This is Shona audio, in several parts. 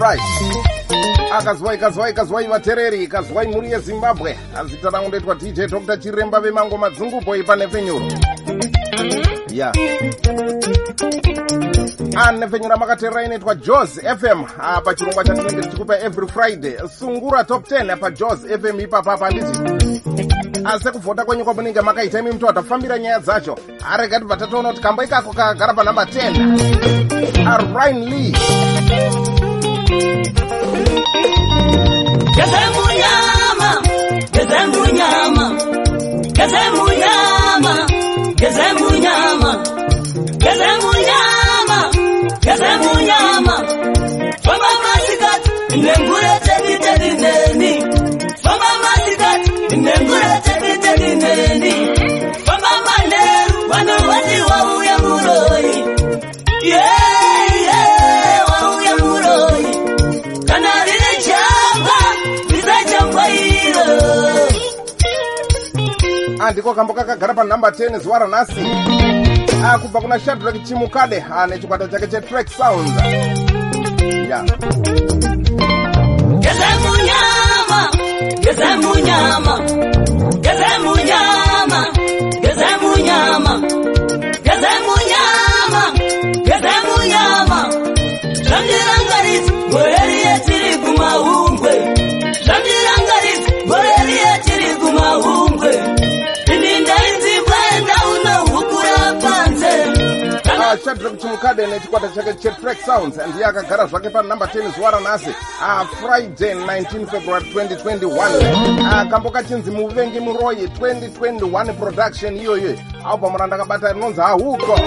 right. Akazwai kazwai kazwai vatereri kazwai mhuri yezimbabwe. Azita rangu ndoitwa dj dr chiremba vemango madzunguboi panefenyuro ya. Anefenyura makateerera inoitwa jos fm pachirongwa chatinenge tichikupa every friday. Sungura top 10 pajos fm ipapapa handiti asi kuvhota kwenyu kwamunenge makaita imi muto watafambira nyaya dzacho. Arega tibva tatoona kuti kambo ikako kakagara panhamba 10 arine lee. Gezemunyama, gezemunyama, gezemunyama, kakagara panhamba 10 zuva ranhasi Ah, kubva kuna shadrak chimukade nechikwata chake chetrack sound ya. Gezemunyama, chimukade nechikwata chake chetrack sounds ndiye akagara zvake panhamba 10 zuva ranhasi Ah, friday 19 february 2021 Ah, kambo kachinzi muvengi muroyi 2021 production iyoyo album randakabata rinonzi hahuko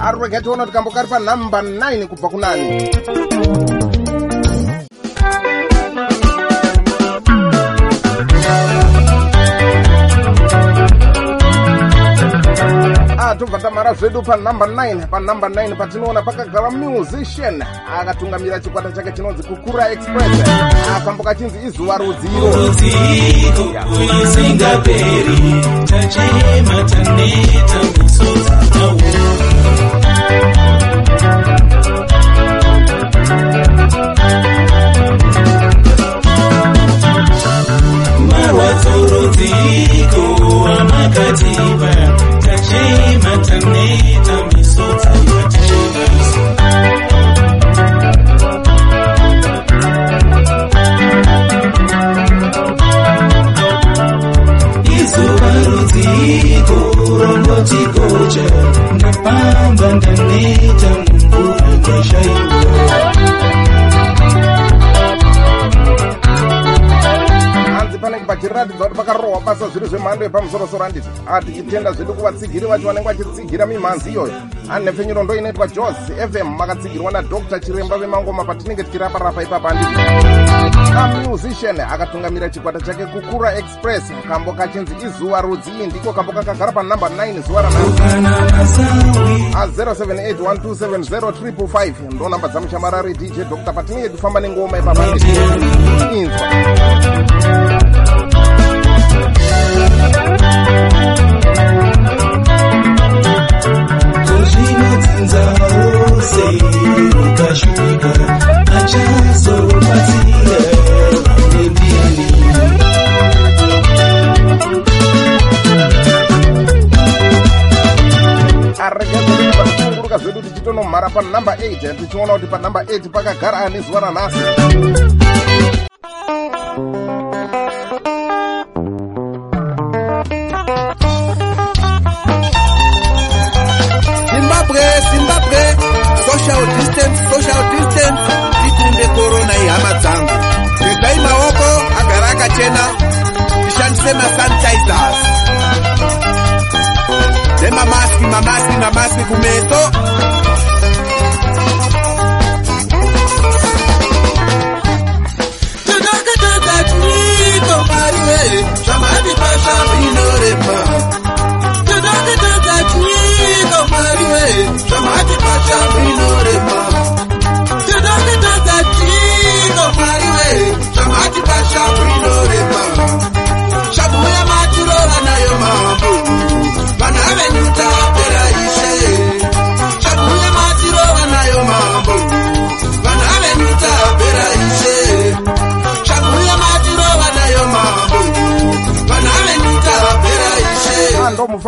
ari rega tiona kuti kambo kari panhamba 9 kubva kunani tobva tamhara zvedu panhamba 9 panhamba 9 patinoona pakagara musician akatungamira chikwata chake chinonzi kukura express. Akambo kachinzi izuva rudziro. Rudziko isingaperi tachema taneta tawo marwadzo rudziko amakatipa tachema taneta misodzi yatinaso basa zviri zvemhando yepamusorosoro handiti atichitenda zvedu kuvatsigiri vacho vanenge vachitsigira mimhanzi iyoyo. Anhepfenyuro ndo inoitwa jos fm makatsigirwa nadr. Chiremba vemangoma patinenge tichirapa-rapa ipapa handiti amusician akatungamira chikwata chake kukura express kambo kachinzi izuva rudzi ndiko kambo kakagara panhamba 9 zuva ranhasi kana masawi a078127035 ndo namba dzamuchamarari dj dr. Patinenge tifamba nengoma ipapa handiti inzwa zvedu tichitonomhara panhamba 8 tichiona kuti panhamba 8 pakagara ane zuva ranhasi zimbabwe zimbabwe social distance social distance. Tikunde korona ihama dzangu. Gezai maoko agara akachena tishandise masanitizers. Nemamaski mamaski mamaski kumeso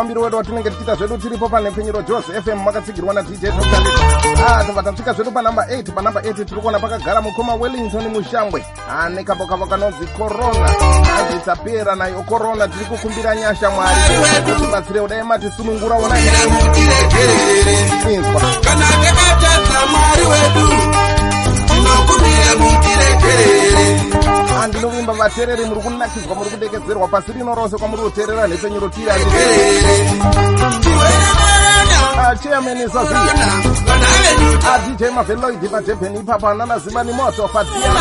mufambiro wedu watinenge tichiita zvedu tiripo panhepfenyuro jos fm makatsigirwa nadj Ah, tobva tasvika zvedu panhamba 8 panhamba 8 tiri kuona pakagara mukoma wellington mushambwe ane kambokavo kanonzi korona azvisapera nayo. Korona tiri kukumbira nyasha mwari. Kutibatsire udai matisunungura ona inzwa kana takatadza mwari wedu tinokumbira mutiregerere andinovimba vateereri muri kunakidzwa muri kudekedzerwa pasi rino rose kwamuri kuteerera nhepfenyuro tiri chairman saziya vana venyu adj maveloidi padebheni ipapo ananazimani moto fatiana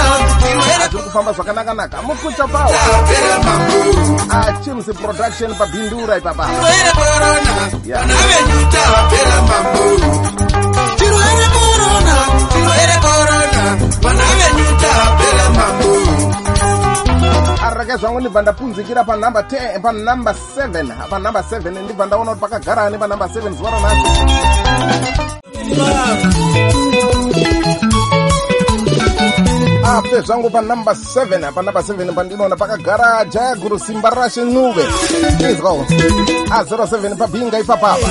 atiri kufamba zvakanakanaka. Mukucha pawa achims production pabhindura ipapa vana venyu tapera arake zvangu ndibva ndapunzikira panhamba 10 panhamba 7 panhamba 7 ndibva ndaona kuti pakagara ane panhamba 7 zuva ranhasi ape zvangu panhamba 7 panhamba 7 pandinoona pakagara jaya guru simba rashe nuve izwawo a07 pabhinga ipapapa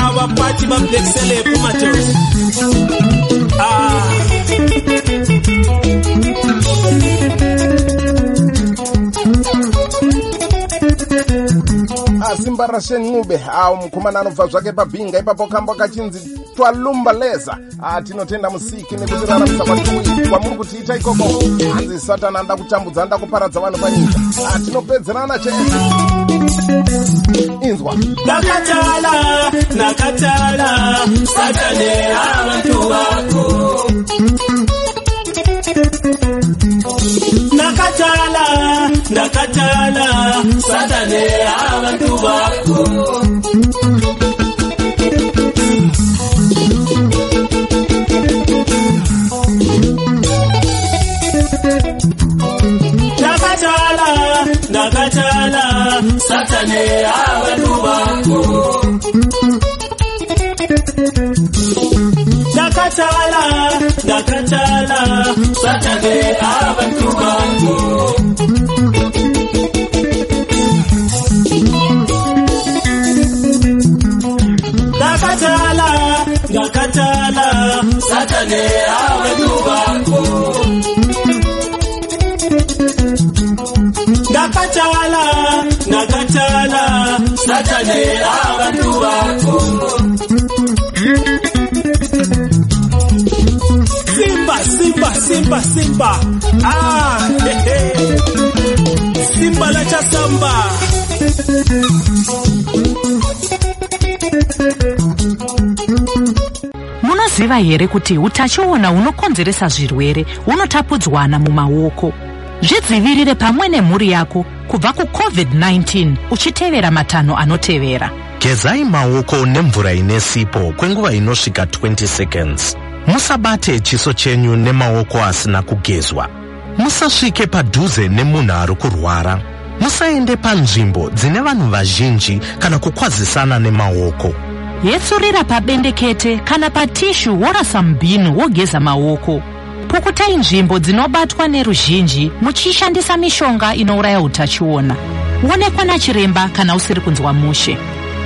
abaphathi bablekiselebhu madoda ah asimba rashe nube awo mukomana anobva zvake pabhinga ipapo kambo kachinzi twalumba leza. Tinotenda musiki nekutiraramisa kwatui kwamuri kutiita ikoko? Hanzi satani anda kutambudza anda kuparadza vanhu panyika tinopedzerana che? Inzwa. Nakatala nakatala satane abantu bakho ndakatala satani abantu bakho. Ndakatala ndakatala satani abantu bakho. Ndakatala ndakatala satani abantu bakho. satane awedubangu ndakachala ndakachala satane avantu vangu simba simba simba simba. Ah, he, he. simba lachasamba munoziva here kuti utachiona hunokonzeresa zvirwere hunotapudzwana mumaoko? Zvidzivirire pamwe nemhuri yako kubva kucovid-19 uchitevera matanho anotevera. Gezai maoko nemvura ine sipo kwenguva inosvika 20 seconds. Musabate chiso chenyu nemaoko asina kugezwa. Musasvike padhuze nemunhu ari kurwara. Musaende panzvimbo dzine vanhu vazhinji kana kukwazisana nemaoko yetsurira pabendekete kana patishu worasa mubhinu wogeza maoko. Pukutai nzvimbo dzinobatwa neruzhinji muchishandisa mishonga inouraya utachiona. Onekwa nachiremba kana usiri kunzwa mushe.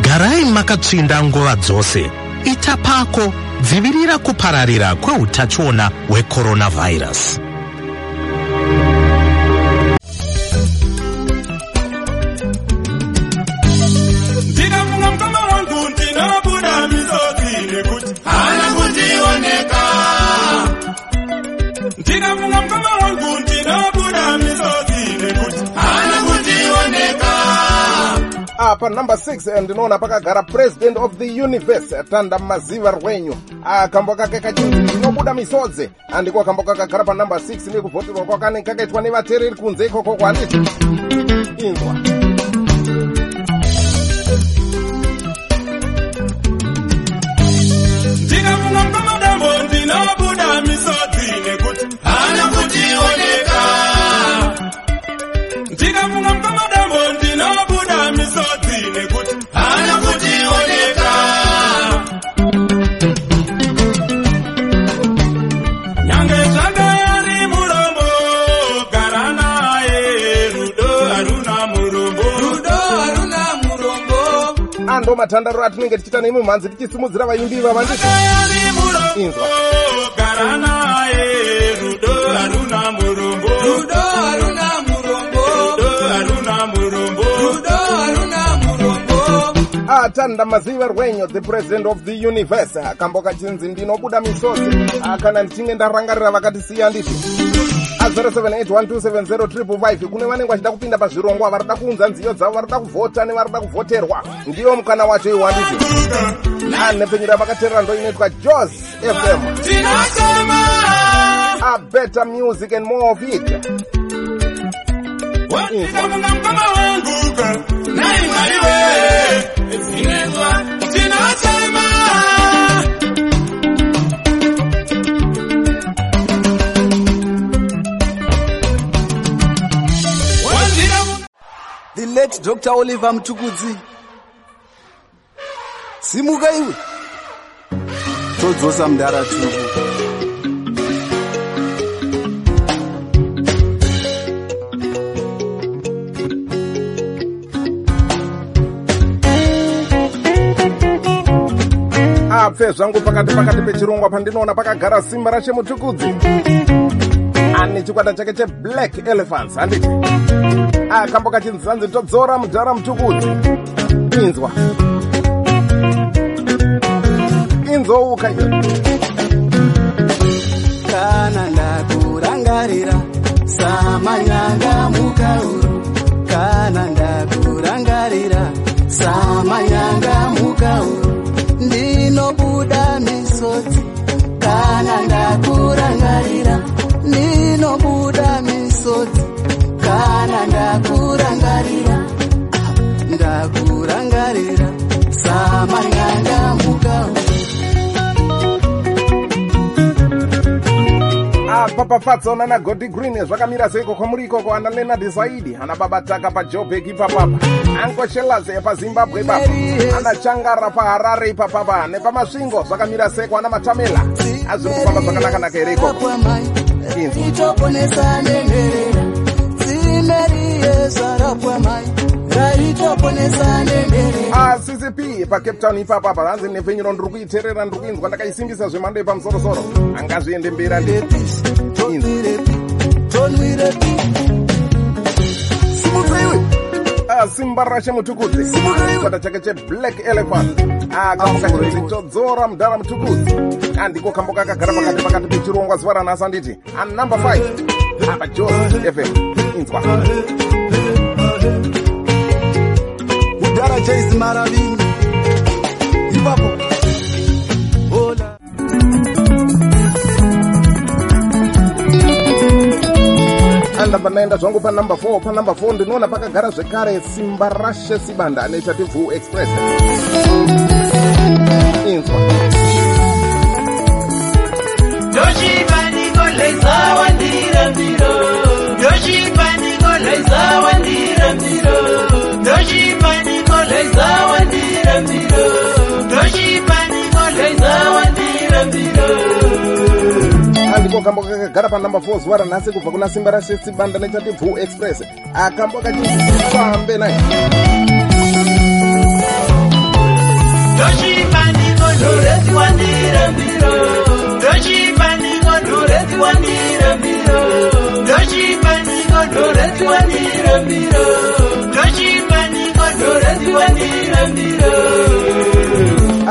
Garai makatsvinda nguva dzose. Ita pako. Dzivirira kupararira kweutachiona hwecoronavhairasi Ah, panhamba 6 ndinoona pakagara president of the universe tanda maziva rwenyu. Akambo kake kachinzi ndinobuda misodzi. Andiko kambo kakagara panhamba 6 nekuvhoterwa kwakanenge kakaitwa nevateereri kunze ikoko kwanditi inzwa ndikafunga mukoma dambo ndinobuda misodzi matandaro atinenge tichiita nemumhanzi tichisimudzira vaimbi vava nditi atanda maziva rwenyu the president of the universe. Akamboka chinzi ndinobuda misodzi kana ndichinge ndarangarira vakatisiya nditi a0781270555 kune vanenge vachida kupinda pazvirongwa varida kuunza nziyo dzavo varida kuvhota nevarida kuvhoterwa. Ndiyo mukana wacho iwanditi anhepfenyura vakateerera ndo inoitwa jos fm tinasema a better music and more of it watika mungamkama wanguka tinasema wazira mu- the late dr oliver mutukudzi simuka iwe. Todzosa mudara tuku apfe zvangu pakati pakati pechirongwa pandinoona pakagara simba rachemutukudzi ane chikwata chake cheblack elephants handiti akamboka chinzanzi todzora mudhara mutukudzi. Inzwa. Inzouka iyo. Kana ndakurangarira samanyanga mukauru. Kana ndakurangarira samanyanga apa pafatsaona nagodi green zvakamira seiko kwamuri ikoko ana lenard saidi ana babataka pajobek ipapapa ankoshelaze pazimbabwe ipapa ana changara paharare ipapapa nepamasvingo zvakamira seko ana matamela azviri kufamba zvakanakanaka here ikoko kwamai Inzwa. itoponesa nenherera dzimeriye zvarapwamai raitoponesa nenherera accp pacape town ipapa panzi nepfenyuro ndiri kuiteerera ndiri kuinzwa ndakaisimbisa zvemhando yepamusorosoro angazviende mberi tonwirepi simutsaiwe simba rashe mutukudzi. Chikwata chake cheblack elephant. Akamboka chinzi todzora mudhara mutukudzi. Andiko kamboka akagara pakati pakati pechirongwa zuva ranhasi anditi anumber 5 apa jos fm inzwa kudhara chaizi maravini ipapo ola andabva naenda zvangu panumber 4 panumber 4 ndinoona pakagara zvekare simba rashe sibanda anoita tevhu express. Inzwa. Ndochipaniko leizawandira mbiro Ndochipaniko leizawandira leizawandira mbiro Ndochipaniko leizawandira mbiro andiko kamboka kakagara panumber 4 zuva ranhasi kubva kuna simba rashe sibanda anoita tevhu express. Akamboka chinzifambe naye. Ndochipaniko ndoreziwandira mbiro Ndochipaniko ndoreziwandira mbiro Ndochipaniko ndoreziwandira mbiro Ndochipaniko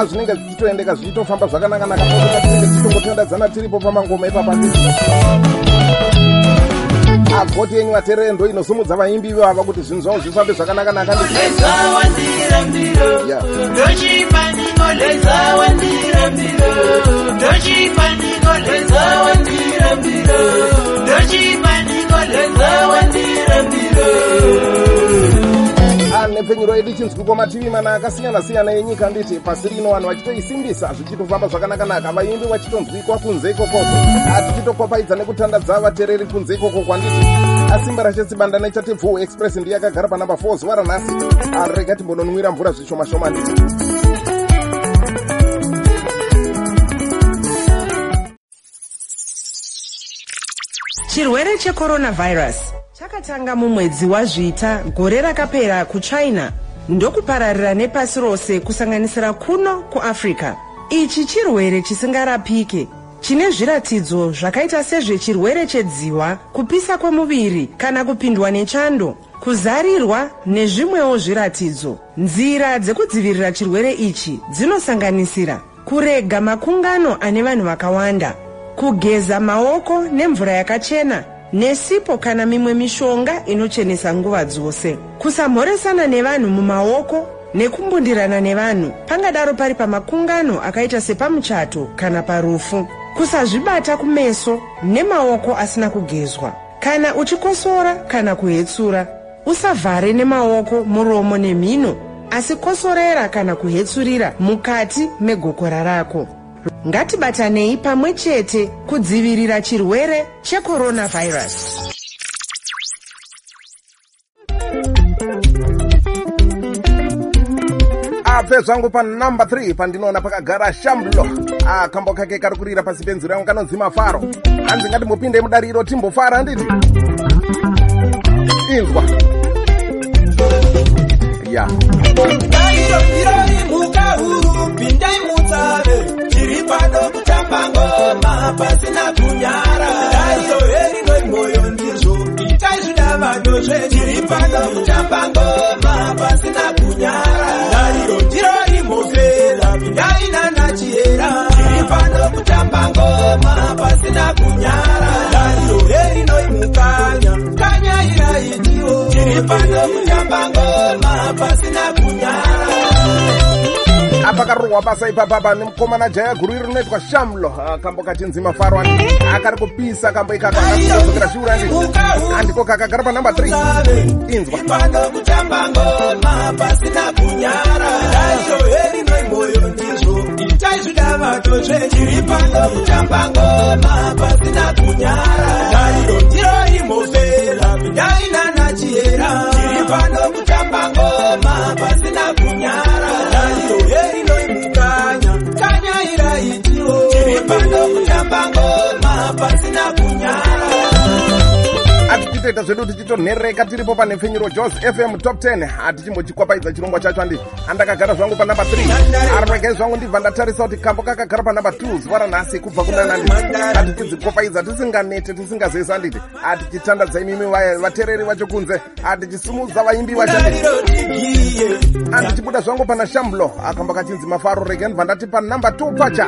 azvinenge zvichitoendeka zvichitofamba zvakanakanaka. Pokuti tinenge tichitongotandadzana tiripo pamangoma ipapa agoti yenyu vateerere ndo inosumudza vaimbi ivava kuti zvinhu zvavo zvifambe zvakanakanaka. Ndochipaniko leizawandira mbiro Ndochipaniko leizawandira mbiro Ndochipaniko leizawandira mbiro nepfenyuro yedu chinzwi kwamativi mana akasiyana-siyana enyika nditi pasi rino vanhu vachitoisimbisa zvichitofamba zvakanakanaka vaimbi vachitonzwikwa kunze ikokoko atichitokopaidza nekutandadza vateereri kunze ikoko kwanditi asimba rachetsibanda nechatebvu express ndiye akagara panamba 4 zuva ranhasi. Arega timbononwira mvura zvishoma-shoma nditi chirwere checoronavhairasi chakatanga mumwedzi wazvita gore rakapera kuchina. Ndokupararira nepasi rose kusanganisira kuno kuafrica ichi chirwere chisingarapike chine zviratidzo zvakaita sezvechirwere chedziwa kupisa kwemuviri kana kupindwa nechando kuzarirwa nezvimwewo zviratidzo. Nzira dzekudzivirira chirwere ichi dzinosanganisira kurega makungano ane vanhu vakawanda kugeza maoko nemvura yakachena nesipo kana mimwe mishonga inochenesa nguva dzose. Kusamhoresana nevanhu mumaoko nekumbundirana nevanhu pangadaro pari pamakungano akaita sepamuchato kana parufu. Kusazvibata kumeso nemaoko asina kugezwa. Kana uchikosora kana kuhetsura usavhare nemaoko muromo nemhino asi kosorera kana kuhetsurira mukati megokora rako ngatibatanei pamwe chete kudzivirira chirwere checoronavhairasi abve zvangu panumber 3 pandinoona pakagara shambulo akambo kake kari kurira pasi penzi rangu kanonzi mafaro. Hanzi ngati mupinde mudariro timbofara handiti inzwa. Ya. Iroimuka pano kutamba ngoma pasina kunyara. Daiyo herinoi mwoyo ndizvo. Itai zvidavado zvechiri pano kutamba ngoma pasina kunyara. Daiyo ndiro imofera pindai nanachiera chiri pano kutamba ngoma pasina kunyara. Daiyo herinoi apakarohwa basa ipapapa nemukomana jaya guru iri rinoitwa shamlo. Akambo kachinzi mafarwani akari kupisa kambo ikaka akazodzokera shiurandi andiko kakagara panumber 3 inzwa. Pano kutamba ngoma pasina kunyara. Daiyo herinoi mwoyo ndizvo. Itai zvidavato zvechiri pano kutamba ngoma pasina kunyara. Daiyo ndiro imofera pindai nanachiera chiri pano kutamba ngoma pasina kunyara pano kutamba ngoma pasina kunyara atititoita zvedu tichitonhereka tiripo panepfenyuro jos fm top 10 hatichimbochikwapaidza chirongwa chacho handi handakagara zvangu panumber 3 ariregai zvangu ndibva ndatarisa kuti kambo kakagara panumber 2 zuva ranhasi kubva kunanandi hatichidzikwapaidza tisinganete tisingazesi handiti hatichitandadza imimi vateereri vacho kunze. Hatichisimudza vaimbi vachanditi handichibuda zvangu pana shambulo akambo kachinzi mafaro rege ndibva ndati panumber 2 pacha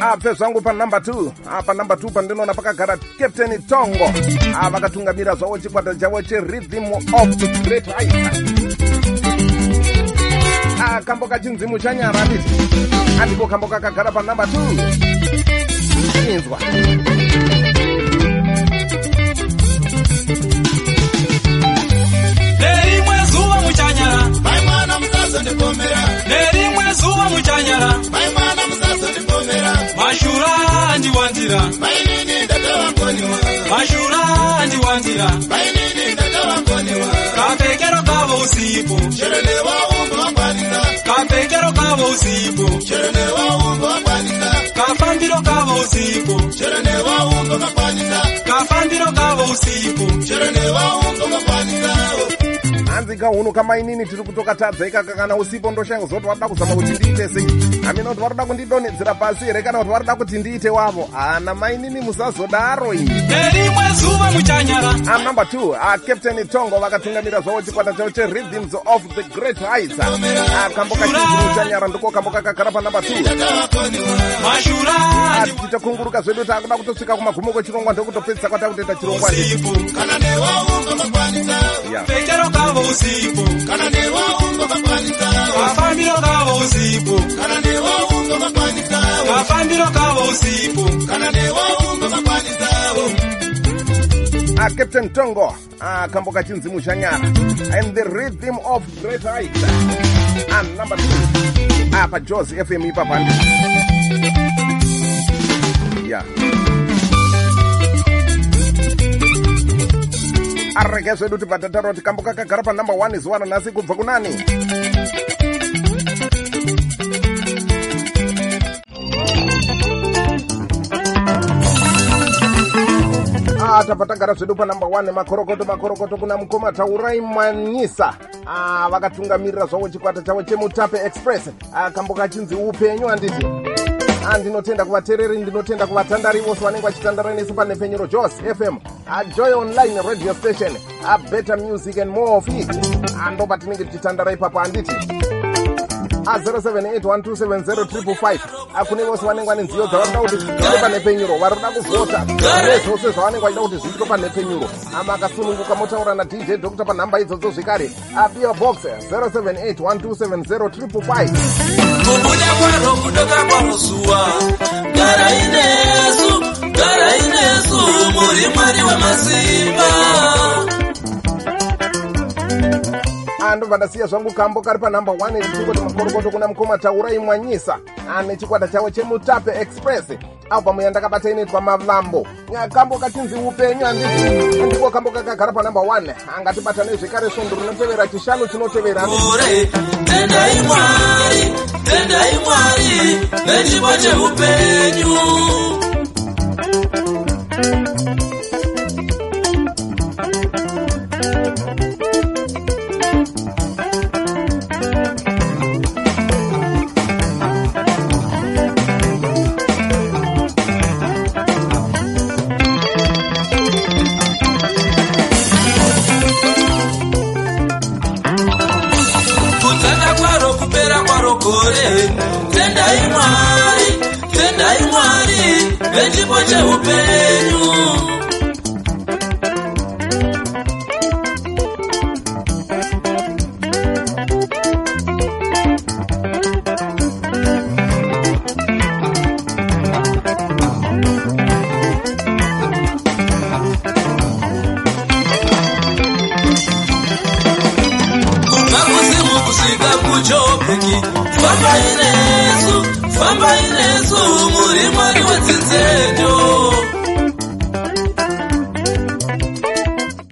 abve zvangu panumber 2 panumber 2 pandinoona pakagara captain tongo. Vakatungamira zvavo chikwata chavo cherhythm of the great height kambo kachinzi muchanyara handiti handiko kambo kakagara panumber 2 inzwa. Nerimwe zuva muchanyara mai mwana musazondipomera nerimwe zuva muchanyara. Mai mwana musazondipomera mashura andiwandira. Mainini ndatawangoniwa mashura andiwandira. Mainini ndatawangoniwa kapfekero kavo usipo chero newaumba wakwanisa kapfekero kavo usipo chero newaumba wakwanisa kafambiro kavo usipo chero newaumba wakwanisa kafambiro kavo usipo hanzi kahuno kamainini tiri kutokatadza ikaka kana usipo ndoshango zoti varida kuzama kuti ndiite sei? Hamina kuti varida kundidonhedzera pasi here kana kuti varida kuti ndiite wavo? Hana mainini musazodaro iyi nerimwe zuva muchanyara. Anumber 2 captain tongo vakatungamira zvavo chikwata chavo cherhythms of the great heights. Kambo kachinziro chanyara ndiko kambo kakagara panumber 2 mashura. Tichakunguruka zvedu taakuda kutosvika kumagumo kwechirongwa ndokutopedzisa kwatakutoita chirongwa usipo kana newaumba wakwanisa Yeah. pfekero kavo usipo kana newaumba wakwanisa kafambiro kavo usipo kana kana newaumba wakwanisa Ah, captain tongo. Ah, kambo kachinzi mushanyara and the rhythm of great height and number 2 apa jos fm ipapandi. Yeah. Arege zvedu tibva tataura kuti kambo kakagara panumber 1 zuva ranhasi kubva kunani. Tabva tagara zvedu panamba 1 makorokoto makorokoto kuna mukoma taurai manyisa. Ah, vakatungamirira zvavo chikwata chavo chemutape express. Ah, kambo kachinzi upenyu handiti Ah, ndinotenda kuvateereri ndinotenda kuvatandari vose vanenge vachitandara nesu panhepfenyuro jos fm Ah, joy online radio station. Ah, better music and more of it. Ah, ndo patinenge tichitandara ipapo handiti a078127055 akune vose vanenge vane nziyo dzavanoda kuti zviitwe panhepfenyuro vari kuda kuvhota. Nezvose zvavanenge vachida kuti zviitwe panhepfenyuro amakasununguka motaura nadj dr panhamba idzodzo zvekare. Abiwa box 078127055 kubuda kwaro kudoka kwamuzuwa gara inesu gara inesu muri mwari wemasimba andobva ndasiya zvangu kambo kari panhamba 1 tichingoti makorokoto kuna mukoma taurai mwanyisa ane chikwata chavo chemutape express albhamu yandakabata inoitwa mavambo. Kambo kachinzi upenyu handiti ndiko kambo kakagara panhamba 1 angatibata nezvekare svondo rinotevera chishanu chinotevera. Tendai mwari tendai mwari nechipo cheupenyu kwaro kupera kwaro gore tendai mwari tendai mwari nechipo cheupenyu kubva kuzimu kusvika kuchopeki fambai nesu fambai nesu muri mwari wedzinzeto